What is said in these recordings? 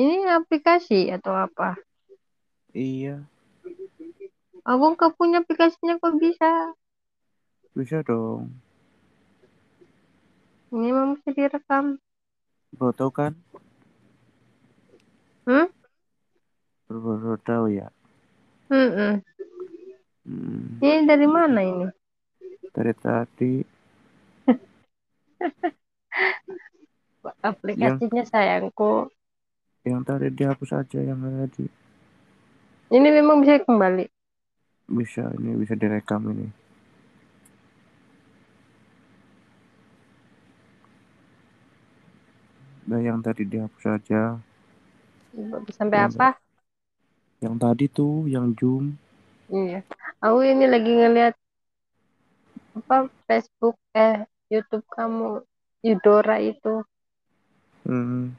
Ini aplikasi atau apa? Iya, Aku nggak punya aplikasinya kok bisa. bisa dong. Ini memang mesti direkam. Bro tau kan? Hmm? Bro, bro tahu ya. Hmm, Ini dari mana ini? dari tadi Aplikasinya sayangku. yang tadi dihapus aja yang tadi Ini memang bisa kembali. bisa ini bisa direkam ini. Nah, yang tadi dihapus aja. Sampai Iya, apa? Yang tadi tuh, yang zoom. Iya. Aku ini lagi ngeliat apa Facebook eh YouTube kamu Yudora itu. Hmm.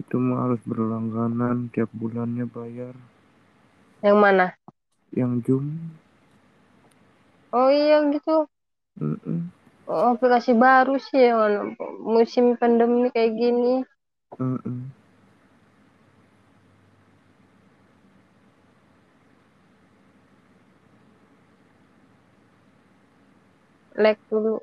Itu mah harus berlangganan tiap bulannya bayar. Yang mana? Yang zoom. Oh iya gitu. Mm-mm. Oh, aplikasi baru sih yang musim pandemi kayak gini. Mm-mm. Like dulu.